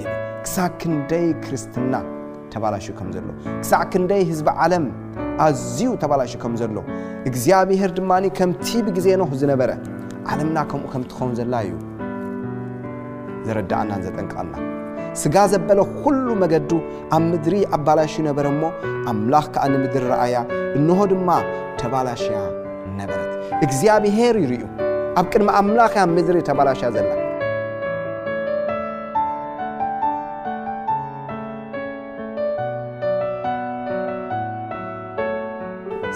ይብል። ክሳብ ክንደይ ክርስትና ተባላሹ ከም ዘሎ፣ ክሳዕ ክንደይ ህዝቢ ዓለም ኣዝዩ ተባላሹ ከም ዘሎ፣ እግዚኣብሔር ድማ ከምቲ ብግዜ ኖህ ዝነበረ ዓለምና ከምኡ ከም ትኸውን ዘላ እዩ ዘረዳኣናን ዘጠንቅቐና። ስጋ ዘበለ ኩሉ መገዱ ኣብ ምድሪ ኣባላሹ ነበረ እሞ ኣምላኽ ከኣ ንምድሪ ረኣያ፣ እንሆ ድማ ተባላሽያ ነበረት። እግዚኣብሄር ይርእዩ ኣብ ቅድሚ ኣምላኽ እያ ምድሪ ተባላሻ ዘላ።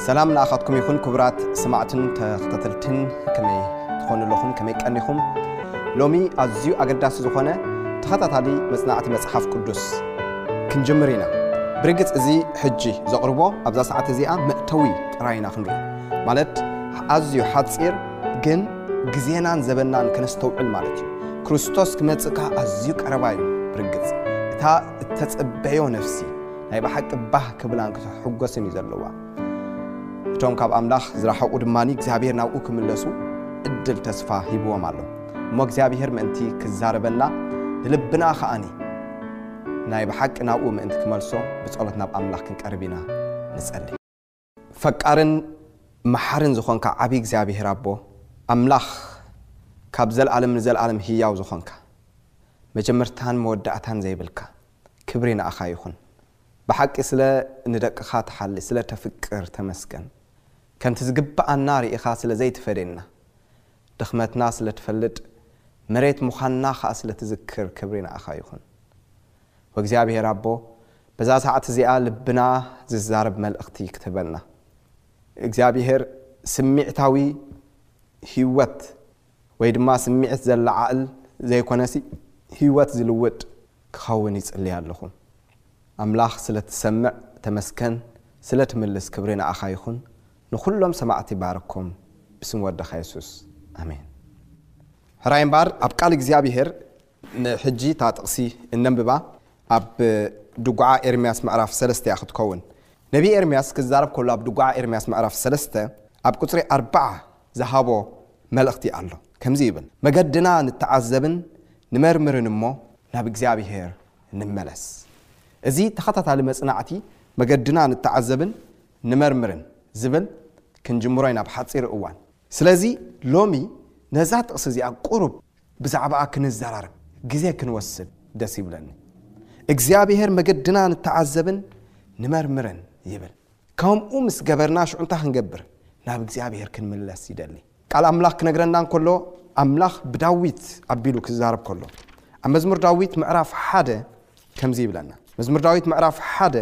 ሰላም ንኣኻትኩም ይኹን ክቡራት ሰማዕትን ተኸታተልትን ከመይ ትኾኑ ኣለኹም ከመይ ቀኒኹም ሎሚ ኣዝዩ ኣገዳሲ ዝኾነ ተኸታታሊ መጽናዕቲ መጽሓፍ ቅዱስ ክንጅምር ኢና ብርግጽ እዚ ሕጂ ዘቕርቦ ኣብዛ ሰዓት እዚኣ መእተዊ ጥራይ ኢና ክንርኢ ማለት ኣዝዩ ሓጺር ግን ግዜናን ዘበናን ከነስተውዕል ማለት እዩ ክርስቶስ ክመጽእ ከኣ ኣዝዩ ቀረባ እዩ ብርግጽ እታ እተጸበዮ ነፍሲ ናይ ብሓቂ ባህ ክብላን ክትሕጎስን እዩ ዘለዋ እቶም ካብ ኣምላኽ ዝረሓቑ ድማ እግዚኣብሔር ናብኡ ክምለሱ ዕድል ተስፋ ሂብዎም ኣሎ እሞ እግዚኣብሔር ምእንቲ ክዛረበና ንልብና ከኣኒ ናይ ብሓቂ ናብኡ ምእንቲ ክመልሶ ብጸሎት ናብ ኣምላኽ ክንቀርብ ኢና ንጸሊ ፈቃርን መሓርን ዝኾንካ ዓቢ እግዚኣብሄር ኣቦ ኣምላኽ ካብ ዘልኣለም ንዘልኣለም ህያው ዝኾንካ መጀመርታን መወዳእታን ዘይብልካ ክብሪ ንኣኻ ይኹን ብሓቂ ስለ ንደቅኻ ትሓሊ ስለ ተፍቅር ተመስገን ከምቲ ዝግብኣና ርኢኻ ስለ ዘይትፈዴና ድኽመትና ስለ ትፈልጥ መሬት ምዃንና ከኣ ስለ ትዝክር ክብሪ ንኣኻ ይኹን። ወእግዚኣብሔር ኣቦ በዛ ሰዓት እዚኣ ልብና ዝዛረብ መልእኽቲ ክትህበና እግዚኣብሔር ስሚዕታዊ ህይወት ወይ ድማ ስሚዕት ዘለዓዕል ዘይኮነሲ ህይወት ዝልውጥ ክኸውን ይጽልይ ኣለኹ ኣምላኽ ስለ ትሰምዕ ተመስገን ስለ ትምልስ ክብሪ ንኣኻ ይኹን ንኹሎም ሰማዕቲ ባርኮም ብስም ወድኻ የሱስ ኣሜን። ሕራይ እምበኣር ኣብ ቃል እግዚኣብሄር ንሕጂ እታ ጥቕሲ እነንብባ ኣብ ድጉዓ ኤርምያስ ምዕራፍ ሰለስተ እያ ክትከውን። ነብዪ ኤርምያስ ክዛረብ ከሎ ኣብ ድጉዓ ኤርምያስ ምዕራፍ ሰለስተ ኣብ ቍጽሪ ኣርብዓ ዝሃቦ መልእኽቲ ኣሎ። ከምዚ ይብል፣ መገድና ንተዓዘብን ንመርምርን እሞ ናብ እግዚኣብሄር ንመለስ። እዚ ተኸታታሊ መጽናዕቲ መገድና ንተዓዘብን ንመርምርን ዝብል ክንጅምሮ ኢና ብሓጺር እዋን። ስለዚ ሎሚ ነዛ ጥቕሲ እዚኣ ቁሩብ ብዛዕባኣ ክንዘራረብ ግዜ ክንወስድ ደስ ይብለኒ። እግዚኣብሄር መገድና ንተዓዘብን ንመርምርን ይብል። ከምኡ ምስ ገበርና ሽዑ እንታይ ክንገብር? ናብ እግዚኣብሄር ክንምለስ ይደሊ። ቃል ኣምላኽ ክነግረና እንከሎ ኣምላኽ ብዳዊት ኣቢሉ ክዛረብ ከሎ ኣብ መዝሙር ዳዊት ምዕራፍ ሓደ ከምዚ ይብለና። መዝሙር ዳዊት ምዕራፍ ሓደ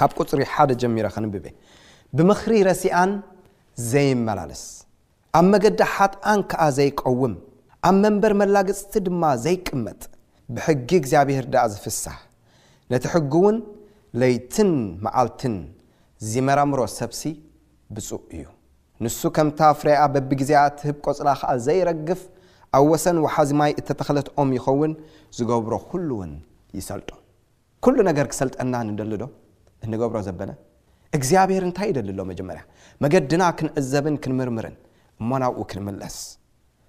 ካብ ቁጽሪ ሓደ ጀሚረ ከንብብ እየ። ብምኽሪ ረሲኣን ዘይመላለስ፣ ኣብ መገዲ ሓጥኣን ከኣ ዘይቀውም፣ ኣብ መንበር መላግጽቲ ድማ ዘይቅመጥ፣ ብሕጊ እግዚኣብሄር ደኣ ዚፍሳህ፣ ነቲ ሕጊውን ለይትን መዓልትን ዚመራምሮ ሰብሲ ብጹእ እዩ። ንሱ ከምታ ፍሬኣ በብጊዜኣ እትህብ ቆጽላ ኸኣ ዘይረግፍ፣ ኣብ ወሰን ወሓዚ ማይ እተተኽለት ኦም ይኸውን፣ ዚገብሮ ዅሉውን ይሰልጦ። ኩሉ ነገር ክሰልጠና ንደሊ ዶ እንገብሮ ዘበለ? እግዚኣብሔር እንታይ ይደሊ ኣሎ መጀመርያ መገድና ክንዕዘብን ክንምርምርን እሞ ናብኡ ክንምለስ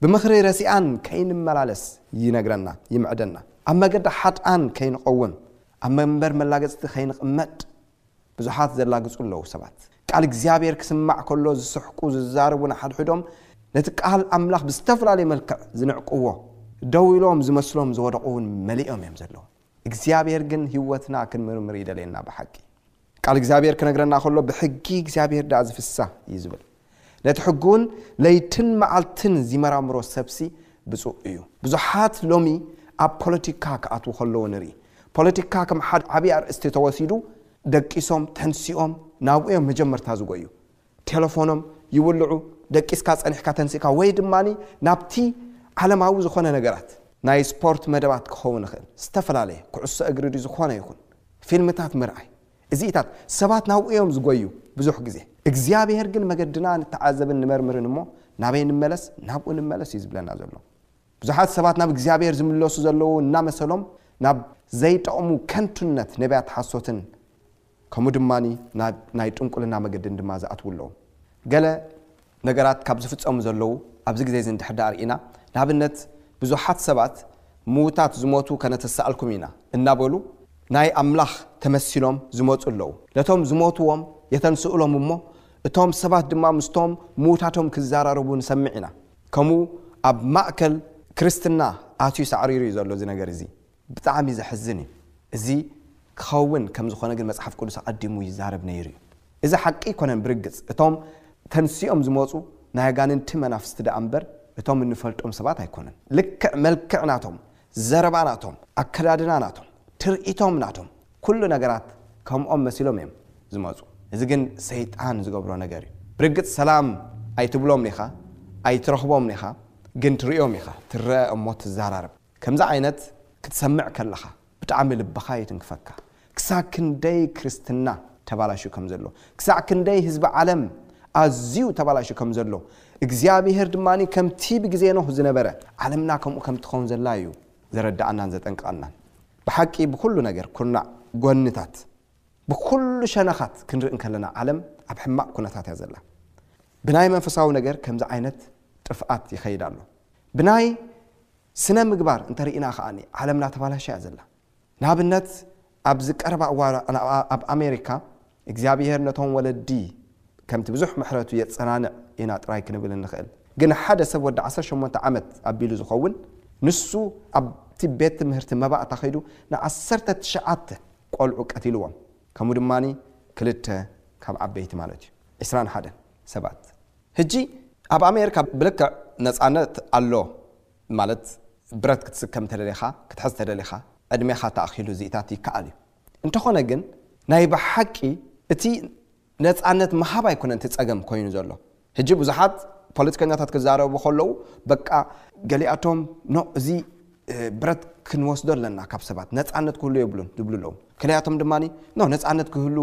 ብምኽሪ ረሲኣን ከይንመላለስ ይነግረና ይምዕደና ኣብ መገዲ ሓጥኣን ከይንቐውም ኣብ መንበር መላገጽቲ ከይንቕመጥ ብዙሓት ዘላግጹ ኣለዉ ሰባት ቃል እግዚኣብሔር ክስማዕ ከሎ ዝስሕቁ ዝዛረቡ ንሓድሕዶም ነቲ ቃል ኣምላኽ ብዝተፈላለየ መልክዕ ዝንዕቅዎ ደው ኢሎም ዝመስሎም ዝወደቑ እውን መሊኦም እዮም ዘለዉ እግዚኣብሔር ግን ህይወትና ክንምርምር ይደልየና ብሓቂ ቃል እግዚኣብሔር ክነግረና ከሎ ብሕጊ እግዚኣብሔር ድኣ ዝፍሳ እዩ ዝብል ነቲ ሕጊውን ለይትን መዓልትን ዚመራምሮ ሰብሲ ብፁእ እዩ ብዙሓት ሎሚ ኣብ ፖለቲካ ክኣትዉ ከለዎ ንርኢ ፖለቲካ ከም ሓድ ዓብዪ ኣርእስቲ ተወሲዱ ደቂሶም ተንሲኦም ናብኡዮም መጀመርታ ዝጎዩ ቴለፎኖም ይውልዑ፣ ደቂስካ ጸኒሕካ ተንሲእካ ወይ ድማ ናብቲ ዓለማዊ ዝኾነ ነገራት። ናይ ስፖርት መደባት ክኸውን ይኽእል፣ ዝተፈላለየ፣ ኩዕሶ እግሪ ድዩ ዝኾነ ይኹን፣ ፊልምታት ምርኣይ፣ እዚኢታት፣ ሰባት ናብኡ እዮም ዝጎዩ ብዙሕ ግዜ። እግዚኣብሄር ግን መገድና ንተዓዘብን ንመርምርን እሞ ናበይ ንመለስ ናብኡ ንመለስ እዩ ዝብለና ዘሎ። ብዙሓት ሰባት ናብ እግዚኣብሄር ዝምለሱ ዘለዉ እናመሰሎም ናብ ዘይጠቕሙ ከንቱነት ነብያት ሓሶትን፣ ከምኡ ድማ ናብ ናይ ጥንቁልና መገድን ድማ ዝኣትዉ ኣለዉ። ገለ ነገራት ካብ ዝፍጸሙ ዘለዉ ኣብዚ ግዜ እዚ እንድሕር ደኣ ርኢና፣ ንኣብነት ብዙሓት ሰባት ምዉታት ዝሞቱ ከነተስኣልኩም ኢና እናበሉ ናይ ኣምላኽ ተመሲሎም ዝመጹ ኣለዉ። ነቶም ዝሞትዎም የተንስእሎም እሞ እቶም ሰባት ድማ ምስቶም ምዉታቶም ክዘራረቡ ንሰምዕ ኢና። ከምኡ ኣብ ማእከል ክርስትና ኣትዩ ሳዕሪሩ እዩ ዘሎ እዚ ነገር እዚ። ብጣዕሚ ዘሕዝን እዩ እዚ ክኸውን ከም ዝኾነ ግን መጽሓፍ ቅዱስ ኣቐዲሙ ይዛረብ ነይሩ እዩ እዚ ሓቂ ኣይኮነን ብርግጽ እቶም ተንሲኦም ዝመጹ ናይ ኣጋንንቲ መናፍስቲ ደኣ እምበር እቶም እንፈልጦም ሰባት ኣይኮኑን ልክዕ መልክዕ ናቶም ዘረባ ናቶም ኣከዳድና ናቶም ትርኢቶም ናቶም ኩሉ ነገራት ከምኦም መሲሎም እዮም ዝመጹ እዚ ግን ሰይጣን ዝገብሮ ነገር እዩ ብርግጽ ሰላም ኣይትብሎምን ኢኻ ኣይትረኽቦምን ኢኻ ግን ትርእዮም ኢኻ ትረኣ እሞ ትዛራረብ ከምዚ ዓይነት ክትሰምዕ ከለኻ ብጣዕሚ ልብኻ ይትንክፈካ ክሳዕ ክንደይ ክርስትና ተባላሽዩ ከም ዘሎ ክሳዕ ክንደይ ህዝቢ ዓለም ኣዝዩ ተባላሽዩ ከም ዘሎ እግዚኣብሄር ድማ ከምቲ ብግዜ ኖህ ዝነበረ ዓለምና ከምኡ ከም ትኸውን ዘላ እዩ ዘረድኣናን ዘጠንቅቐናን ብሓቂ ብኹሉ ነገር ኩርናዕ ጎንታት ብኹሉ ሸነኻት ክንርኢ እንከለና ዓለም ኣብ ሕማቕ ኩነታት እያ ዘላ ብናይ መንፈሳዊ ነገር ከምዚ ዓይነት ጥፍኣት ይኸይድ ኣሎ ብናይ ስነ ምግባር እንተ ርኢና ከኣ ዓለምና ተባላሽያ እያ ዘላ። ንኣብነት ኣብዚ ቀረባ እዋን ኣብ ኣሜሪካ እግዚኣብሄር ነቶም ወለዲ ከምቲ ብዙሕ ምሕረቱ የጸናንዕ ኢና ጥራይ ክንብል እንኽእል። ግን ሓደ ሰብ ወዲ ዓሰርተ ሸሞንተ ዓመት ኣቢሉ ዝኸውን ንሱ ኣብቲ ቤት ትምህርቲ መባእታ ከይዱ ን ዓሰርተ ትሽዓተ ቆልዑ ቀቲልዎም ከምኡ ድማ ክልተ ካብ ዓበይቲ ማለት እዩ ዕስራን ሓደን ሰባት ህጂ ኣብ ኣሜርካ ብልክዕ ነጻነት ኣሎ ማለት ብረት ክትስከም ተደሊኻ ክትሕዝ ተደሊኻ ዕድሜኻ ተኣኺሉ እዚኢታት ይከኣል እዩ እንተኾነ ግን ናይ ብሓቂ እቲ ነጻነት ምሃብ ኣይኮነን እቲ ጸገም ኮይኑ ዘሎ ህጂ ብዙሓት ፖለቲከኛታት ክዛረቡ ከለዉ በቃ ገሊኣቶም ኖ እዚ ብረት ክንወስዶ ኣለና ካብ ሰባት ነጻነት ክህሉ የብሉን ዝብሉ ኣለዉ ከሊኣቶም ድማ ኖ ነጻነት ክህሉ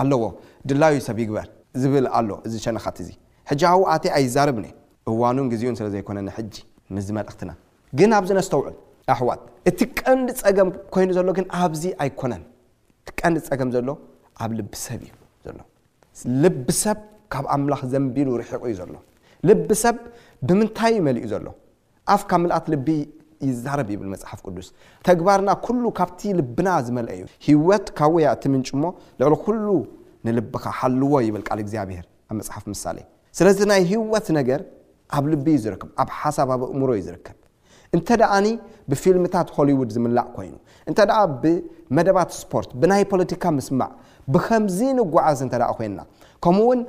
ኣለዎ ድላዩ ሰብ ይግበር ዝብል ኣሎ እዚ ሸነኻት እዚ ሕጂ ሃው ኣትየ ኣይዛረብን እየ እዋኑን ግዚኡን ስለ ዘይኮነ ንሕጂ ምስዚ መልእኽትና ግን ኣብዚ ነስተውዕል ኣሕዋት እቲ ቀንዲ ጸገም ኮይኑ ዘሎ ግን ኣብዚ ኣይኮነን እቲ ቀንዲ ጸገም ዘሎ ኣብ ልቢ ሰብ እዩ ዘሎ ልቢ ሰብ ካብ ኣምላኽ ዘንቢሉ ርሒቑ እዩ ዘሎ ልቢ ሰብ ብምንታይ እዩ መሊኡ ዘሎ ኣፍ ካብ ምልኣት ልቢ ይዛረብ ይብል መጽሓፍ ቅዱስ። ተግባርና ኩሉ ካብቲ ልብና ዝመልኣ እዩ። ህይወት ካብኡ እያ እትምንጩ እሞ ልዕሊ ኩሉ ንልብኻ ሓልዎ ይብል ቃል እግዚኣብሄር ኣብ መጽሓፍ ምሳሌ። ስለዚ ናይ ህይወት ነገር ኣብ ልቢ እዩ ዝርከብ፣ ኣብ ሓሳብ ኣብ ኣእምሮ እዩ ዝርከብ። እንተ ደኣኒ ብፊልምታት ሆሊውድ ዝምላእ ኮይኑ፣ እንተ ደኣ ብመደባት ስፖርት፣ ብናይ ፖለቲካ ምስማዕ፣ ብኸምዚ ንጓዓዝ እንተ ደኣ ኮይንና፣ ከምኡውን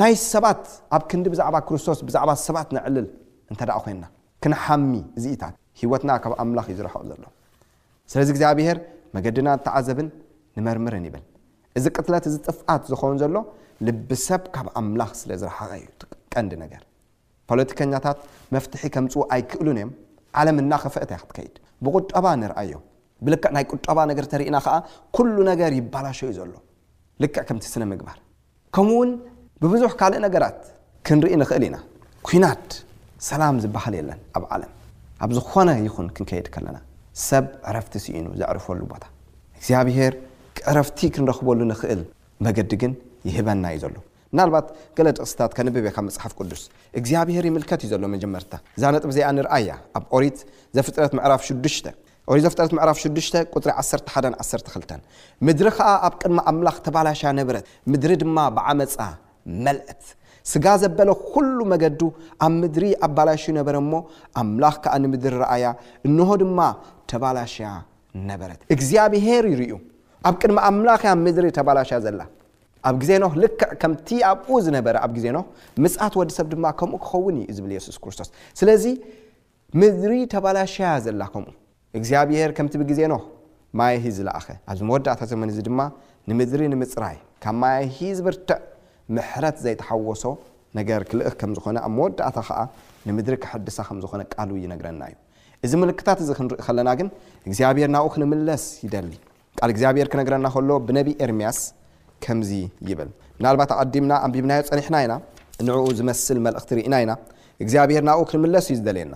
ናይ ሰባት ኣብ ክንዲ ብዛዕባ ክርስቶስ ብዛዕባ ሰባት ነዕልል፣ እንተደኣ ኮይንና ክንሓሚ እዚኢታት ህይወትና ካብ ኣምላኽ እዩ ዝርሕቕ ዘሎ። ስለዚ እግዚኣብሄር መገድና ንተዓዘብን ንመርምርን ይብል። እዚ ቅትለት እዚ ጥፍኣት ዝኸውን ዘሎ ልቢ ሰብ ካብ ኣምላኽ ስለ ዝረሓቐ እዩ እቲ ቀንዲ ነገር። ፖለቲከኛታት መፍትሒ ከምጽኡ ኣይክእሉን እዮም። ዓለም እናኸፈእት እያ ክትከይድ። ብቁጠባ ንርኣዮ። ብልክዕ ናይ ቁጠባ ነገር ተሪእና ከኣ ኩሉ ነገር ይባላሾ እዩ ዘሎ። ልክዕ ከምቲ ስነ ምግባር። ከምኡውን ብብዙሕ ካልእ ነገራት ክንርኢ ንኽእል ኢና። ኩናት ሰላም ዝበሃል የለን ኣብ ዓለም። ኣብ ዝኾነ ይኹን ክንከይድ ከለና ሰብ ዕረፍቲ ስኢኑ ዘዕርፈሉ ቦታ እግዚኣብሄር ዕረፍቲ ክንረኽበሉ ንኽእል መገዲ ግን ይህበና እዩ ዘሎ። ምናልባት ገለ ጥቕስታት ከንብብ እየ ካብ መጽሓፍ ቅዱስ። እግዚኣብሄር ይምልከት እዩ ዘሎ መጀመርታ እዛ ነጥቢ እዚኣ ንርኣያ ኣብ ኦሪት ዘፍጥረት ምዕራፍ ሽዱሽተ ኦሪት ዘፍጥረት ምዕራፍ ሽዱሽተ ቍጽሪ ዓሰርተ ሓደን ዓሰርተ ክልተን ምድሪ ኸኣ ኣብ ቅድሚ ኣምላኽ ተባላሽያ ነበረት፣ ምድሪ ድማ ብዓመጻ መልአት። ስጋ ዘበለ ዅሉ መገዱ ኣብ ምድሪ ኣባላሽዩ ነበረ እሞ፣ ኣምላኽ ከኣ ንምድሪ ረኣያ፣ እንሆ ድማ ተባላሽያ ነበረት። እግዚኣብሄር ይርእዩ፣ ኣብ ቅድሚ ኣምላኽ እያ ምድሪ ተባላሽያ ዘላ። ኣብ ግዜ ኖህ ልክዕ ከምቲ ኣብኡ ዝነበረ ኣብ ግዜ ኖህ፣ ምጽኣት ወዲ ሰብ ድማ ከምኡ ክኸውን እዩ እዩ ዝብል የሱስ ክርስቶስ። ስለዚ፣ ምድሪ ተባላሽያ ዘላ ከምኡ እግዚኣብሄር ከምቲ ብግዜ ኖህ ማያሂ ዝለኣኸ ኣብዚ መወዳእታ ዘመን እዚ ድማ ንምድሪ ንምጽራይ ካብ ማያሂ ዝብርትዕ ምሕረት ዘይተሓወሶ ነገር ክልእኽ ከም ዝኾነ ኣብ መወዳእታ ከኣ ንምድሪ ከሐድሳ ከም ዝኾነ ቃሉ ይነግረና እዩ እዚ ምልክታት እዚ ክንርኢ ከለና ግን እግዚኣብሄር ናብኡ ክንምለስ ይደሊ ቃል እግዚኣብሄር ክነግረና ከሎ ብነብዪ ኤርምያስ ከምዚ ይብል። ምናልባት ኣቐዲምና ኣንቢብናዮ ጸኒሕና ኢና፣ ንዕኡ ዝመስል መልእኽቲ ርኢና ኢና። እግዚኣብሄር ናብኡ ክንምለስ እዩ ዝደልየና።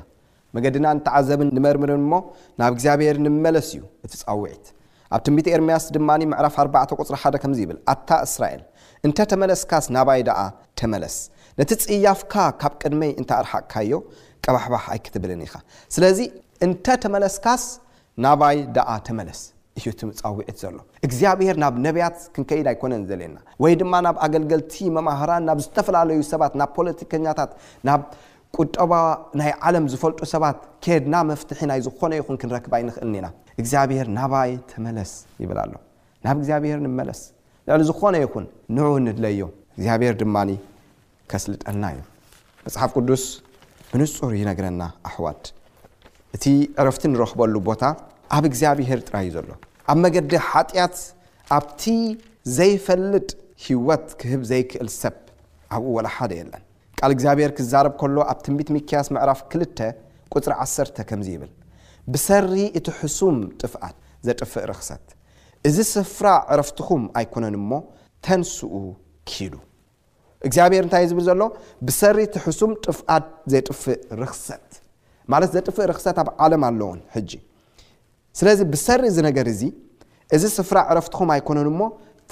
መገድና ንተዓዘብን ንመርምርን እሞ ናብ እግዚኣብሄር ንመለስ እዩ እቲ ጻውዒት። ኣብ ትንቢት ኤርምያስ ድማ ምዕራፍ ኣርባዕተ ቁጽሪ ሓደ ከምዚ ይብል፣ ኣታ እስራኤል፣ እንተ ተመለስካስ ናባይ ደኣ ተመለስ፣ ነቲ ጽያፍካ ካብ ቅድመይ እንተ ኣርሓቕካዮ ቀባሕባሕ ኣይክትብልን ኢኻ። ስለዚ እንተ ተመለስካስ ናባይ ደኣ ተመለስ እዩ እቲ ጻውዒት ዘሎ። እግዚኣብሄር ናብ ነብያት ክንከይድ ኣይኮነን ዝደልየና ወይ ድማ ናብ ኣገልገልቲ፣ መማህራን፣ ናብ ዝተፈላለዩ ሰባት፣ ናብ ፖለቲከኛታት፣ ናብ ቁጠባ ናይ ዓለም ዝፈልጡ ሰባት ኬድና መፍትሒ ናይ ዝኾነ ይኹን ክንረክብ ኣይንኽእልን ኢና። እግዚኣብሄር ናባይ ተመለስ ይብል ኣሎ። ናብ እግዚኣብሄር ንመለስ። ልዕሊ ዝኾነ ይኹን ንዑ ንድለዮ። እግዚኣብሄር ድማ ከስልጠና እዩ መጽሓፍ ቅዱስ ብንጹር ይነግረና ኣሕዋት እቲ ዕረፍቲ ንረኽበሉ ቦታ ኣብ እግዚኣብሄር ጥራይ እዩ ዘሎ ኣብ መገዲ ሓጢኣት ኣብቲ ዘይፈልጥ ህይወት ክህብ ዘይክእል ሰብ ኣብኡ ወላ ሓደ የለን ቃል እግዚኣብሄር ክዛረብ ከሎ ኣብ ትንቢት ሚክያስ ምዕራፍ ክልተ ቁጽሪ ዓሰርተ ከምዚ ይብል ብሰሪ እቲ ሕሱም ጥፍኣት ዘጥፍእ ርኽሰት እዚ ስፍራ ዕረፍትኹም ኣይኮነን እሞ ተንስኡ ኪዱ እግዚኣብሔር እንታይ እዩ ዝብል ዘሎ ብሰሪ እቲ ሕሱም ጥፍኣት ዘጥፍእ ርክሰት ማለት ዘጥፍእ ርክሰት ኣብ ዓለም ኣለውን ሕጂ ስለዚ ብሰሪ እዚ ነገር እዚ እዚ ስፍራ ዕረፍትኹም ኣይኮነን እሞ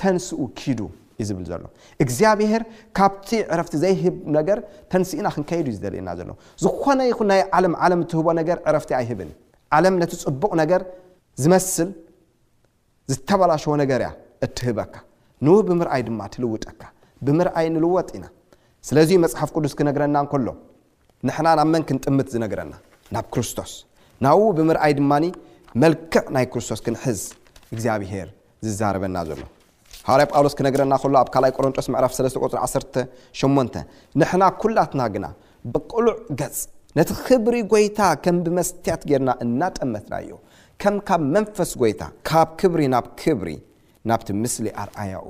ተንስኡ ኪዱ እዩ ዝብል ዘሎ እግዚኣብሄር ካብቲ ዕረፍቲ ዘይህብ ነገር ተንስእና ክንከይዱ እዩ ዝደልየና ዘሎ ዝኾነ ይኹን ናይ ዓለም ዓለም እትህቦ ነገር ዕረፍቲ ኣይህብን ዓለም ነቲ ፅቡቕ ነገር ዝመስል ዝተበላሸወ ነገር እያ እትህበካ፣ ንውህ ብምርኣይ ድማ ትልውጠካ። ብምርኣይ ንልወጥ ኢና። ስለዚ እዩ መጽሓፍ ቅዱስ ክነግረና እንከሎ፣ ንሕና ናብ መን ክንጥምት ዝነግረና? ናብ ክርስቶስ። ናብኡ ብምርኣይ ድማ መልክዕ ናይ ክርስቶስ ክንሕዝ እግዚኣብሄር ዝዛረበና ዘሎ። ሃዋርያ ጳውሎስ ክነግረና ከሎ ኣብ ካልኣይ ቆሮንጦስ ምዕራፍ ሰለስተ ቁጽሪ ዓሰርተ ሸሞንተ ንሕና ኩላትና ግና ብቅሉዕ ገጽ ነቲ ክብሪ ጐይታ ከም ብመስትያት ጌርና እናጠመትናዮ፣ ከም ካብ መንፈስ ጐይታ ካብ ክብሪ ናብ ክብሪ ናብቲ ምስሊ ኣርኣያኡ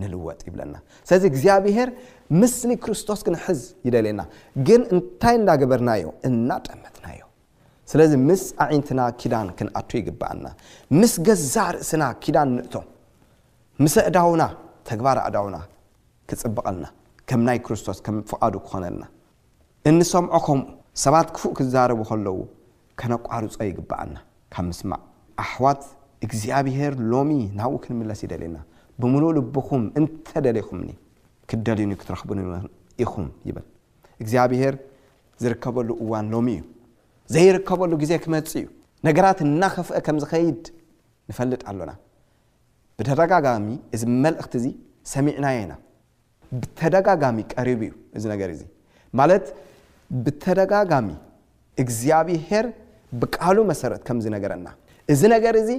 ንልወጥ ይብለና። ስለዚ እግዚኣብሄር ምስሊ ክርስቶስ ክንሕዝ ይደልየና፣ ግን እንታይ እንዳገበርናዮ? እናጠመትናዮ። ስለዚ ምስ ኣዒንትና ኪዳን ክንኣቱ ይግብኣና፣ ምስ ገዛእ ርእስና ኪዳን ንእቶ፣ ምስ ኣእዳውና፣ ተግባር ኣእዳውና፣ ክጽብቐልና ከም ናይ ክርስቶስ ከም ፍቓዱ ክኾነልና እንሰምዖ ከምኡ ሰባት ክፉእ ክዛረቡ ከለዉ ከነቋርጾ ይግብኣና ካብ ምስማዕ ኣሕዋት እግዚኣብሄር ሎሚ ናብኡ ክንምለስ ይደልየና ብምሉእ ልብኹም እንተ ደሊኹምኒ ክትደልዩኒ ክትረኽቡኒ ውን ኢኹም ይብል እግዚኣብሄር ዝርከበሉ እዋን ሎሚ እዩ ዘይርከበሉ ግዜ ክመጽእ እዩ ነገራት እናኸፍአ ከም ዝኸይድ ንፈልጥ ኣሎና ብተደጋጋሚ እዚ መልእኽቲ እዚ ሰሚዕናዮ ኢና። ብተደጋጋሚ ቀሪቡ እዩ እዚ ነገር እዚ። ማለት ብተደጋጋሚ እግዚኣብሄር ብቃሉ መሰረት ከም ዝነገረና እዚ ነገር እዚ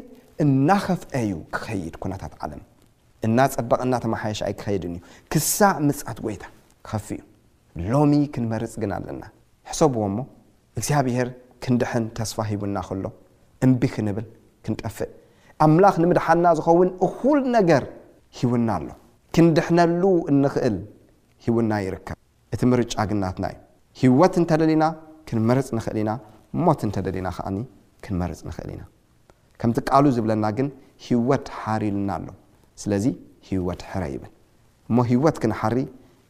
እናኸፍኤ እዩ ክኸይድ ኩነታት ዓለም። እናጸበቐ እናተመሓየሸ ኣይክኸይድን እዩ ክሳዕ ምጽኣት ጎይታ ክኸፍእ እዩ። ሎሚ ክንመርጽ ግን ኣለና። ሕሰብዎ እሞ፣ እግዚኣብሄር ክንድሕን ተስፋ ሂቡና ከሎ፣ እምቢ ክንብል ክንጠፍእ። ኣምላኽ ንምድሓንና ዝኸውን እኹል ነገር ሂቡና ኣሎ። ክንድሕነሉ እንኽእል ሂቡና ይርከብ። እቲ ምርጫ ግን ናትና እዩ። ህይወት እንተደሊና ክንመርጽ ንኽእል ኢና፣ ሞት እንተደሊና ከኣ ክንመርጽ ንኽእል ኢና። ከምቲ ቃሉ ዝብለና ግን ሂወት ሓር ኢሉና ኣሎ ስለዚ ሂወት ሕረ ይብል እሞ ሂወት ክንሓሪ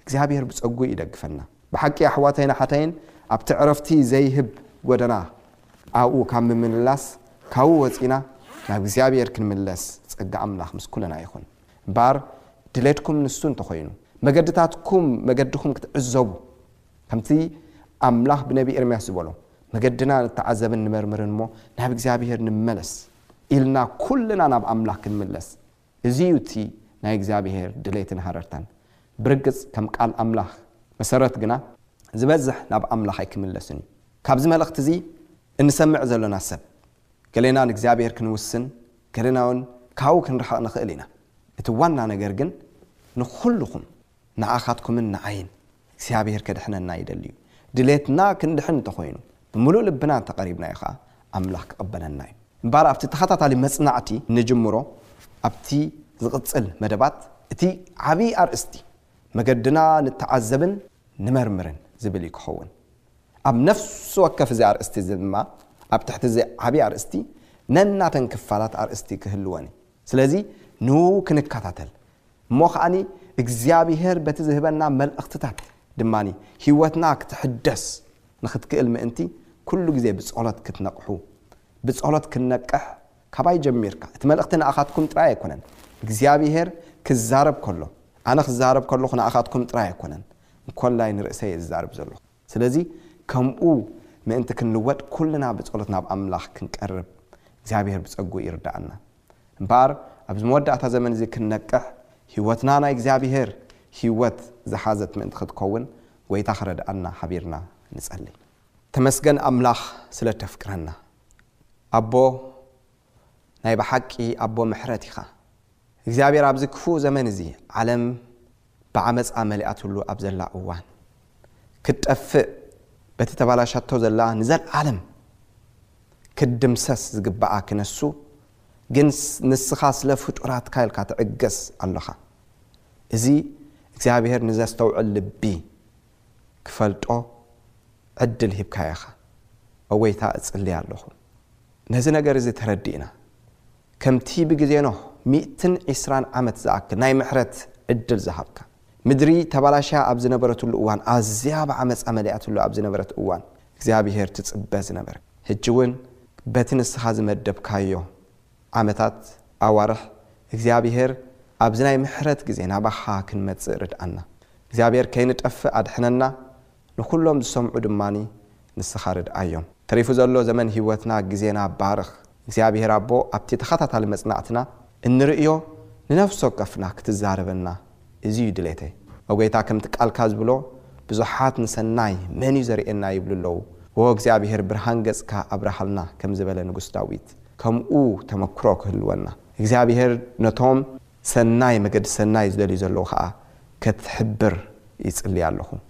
እግዚኣብሔር ብጸግኡ ይደግፈና። ብሓቂ ኣሕዋተይን ኣሓተይን ኣብቲ ዕረፍቲ ዘይህብ ጎደና ኣብኡ ካብ ምምልላስ ካብኡ ወጺና ናብ እግዚኣብሔር ክንምለስ ጸጋ ኣምላኽ ምስ ኩልና ይኹን እምበኣር ድሌትኩም ንሱ እንተኾይኑ መገድታትኩም መገድኹም ክትዕዘቡ ከምቲ ኣምላኽ ብነብዪ ኤርምያስ ዝበሎ፣ መገድና ንተዓዘብን ንመርምርን እሞ፣ ናብ እግዚኣብሄር ንመለስ ኢልና ኩልና ናብ ኣምላኽ ክንምለስ፣ እዚ እዩ እቲ ናይ እግዚኣብሄር ድሌትን ሃረርታን። ብርግጽ ከም ቃል ኣምላኽ መሰረት ግና፣ ዝበዝሕ ናብ ኣምላኽ ኣይክምለስን እዩ። ካብዚ መልእኽቲ እዚ እንሰምዕ ዘሎና ሰብ፣ ገሌና ንእግዚኣብሄር ክንውስን፣ ገሌናውን ካብኡ ክንርሕቕ ንኽእል ኢና። እቲ ዋና ነገር ግን ንኹልኹም ንዓኻትኩምን ንዓይን እግዚኣብሄር ከድሕነና ይደሊ እዩ። ድሌትና ክንድሕን እንተኾይኑ ብምሉእ ልብና እንተቀሪብናዮ ከኣ ኣምላኽ ክቅበለና እዩ። እምበኣር ኣብቲ ተኸታታሊ መጽናዕቲ እንጅምሮ ኣብቲ ዝቅጽል መደባት እቲ ዓቢ ኣርእስቲ መገድና ንተዓዘብን ንመርምርን ዝብል እዩ ክኸውን። ኣብ ነፍሲ ወከፍ እዚ ኣርእስቲ እዚ ድማ ኣብ ትሕቲ እዚ ዓቢ ኣርእስቲ ነናተን ክፋላት ኣርእስቲ ክህልወን እዩ። ስለዚ ን ክንከታተል እሞ ከኣ እግዚኣብሄር በቲ ዝህበና መልእኽትታት ድማ ህይወትና ክትሕደስ ንክትክእል ምእንቲ ኩሉ ግዜ ብጸሎት ክትነቕሑ ብጸሎት ክንነቅሕ ካባይ ጀሚርካ እቲ መልእኽቲ ንኣኻትኩም ጥራይ ኣይኮነን እግዚኣብሄር ክዛረብ ከሎ ኣነ ክዛረብ ከለኹ ንኣኻትኩም ጥራይ ኣይኮነን እንኮላይ ንርእሰይ እየ ዝዛረብ ዘለኹ ስለዚ ከምኡ ምእንቲ ክንልወጥ ኩልና ብጸሎት ናብ ኣምላኽ ክንቀርብ እግዚኣብሄር ብጸግኡ ይርድኣና። እምበኣር ኣብዚ መወዳእታ ዘመን እዚ ክንነቅሕ ህይወትና ናይ እግዚኣብሄር ህይወት ዝሓዘት ምእንቲ ክትከውን ጎይታ ክረድኣና ሓቢርና ንጸሊ። ተመስገን ኣምላኽ ስለ እተፍቅረና ኣቦ። ናይ ብሓቂ ኣቦ ምሕረት ኢኻ እግዚኣብሔር ኣብዚ ክፉእ ዘመን እዚ ዓለም ብዓመጻ መሊኣትሉ ኣብ ዘላ እዋን ክትጠፍእ በቲ ተባላሻቶ ዘላ ንዘልዓለም ክትድምሰስ ዝግብኣ ክነሱ ግን ንስኻ ስለ ፍጡራትካ ኢልካ ትዕገስ ኣሎኻ እዚ እግዚኣብሔር ንዘስተውዕል ልቢ ክፈልጦ ዕድል ሂብካዮ ኢኻ። ኣወይታ እጽሊ ኣለኹ ነዚ ነገር እዚ ተረዲእና ከምቲ ብግዜ ኖህ ሚእትን ዕስራን ዓመት ዝኣክል ናይ ምሕረት ዕድል ዝሃብካ፣ ምድሪ ተባላሽያ ኣብ ዝነበረትሉ እዋን ኣዝያ ብዓመጻ መሊኣትሉ ኣብ ዝነበረት እዋን እግዚኣብሄር ትጽበ ዝነበረ ሕጂ ውን በቲ ንስኻ ዝመደብካዮ ዓመታት፣ ኣዋርሕ፣ እግዚኣብሄር ኣብዚ ናይ ምሕረት ግዜ ናባኻ ክንመጽእ ርድኣና። እግዚኣብሄር ከይንጠፍእ ኣድሕነና፣ ንኹሎም ዝሰምዑ ድማ ንስኻ ርድኣዮም። ተሪፉ ዘሎ ዘመን ህይወትና ግዜና ባርኽ። እግዚኣብሄር ኣቦ ኣብቲ ተኸታታሊ መጽናዕትና እንርእዮ ንነፍሲ ወከፍና ክትዛረበና እዚ እዩ ድሌተይ። ን ጎይታ ከምቲ ቃልካ ዝብሎ ብዙሓት ንሰናይ መን እዩ ዘርእየና ይብሉ ኣለዉ ን እግዚኣብሄር ብርሃን ገጽካ ኣብርሃልና ከም ዝበለ ንጉስ ዳዊት ከምኡ ተመክሮ ክህልወና እግዚኣብሄር ነቶም ሰናይ መገዲ ሰናይ ዝደልዩ ዘለዉ ከኣ ከትሕብር ይጽሊ ኣለኹ።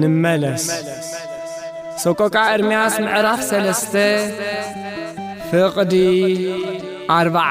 ንመለስ ሰቆቃ ኤርምያስ ምዕራፍ ሰለስተ ፍቕዲ ኣርባዓ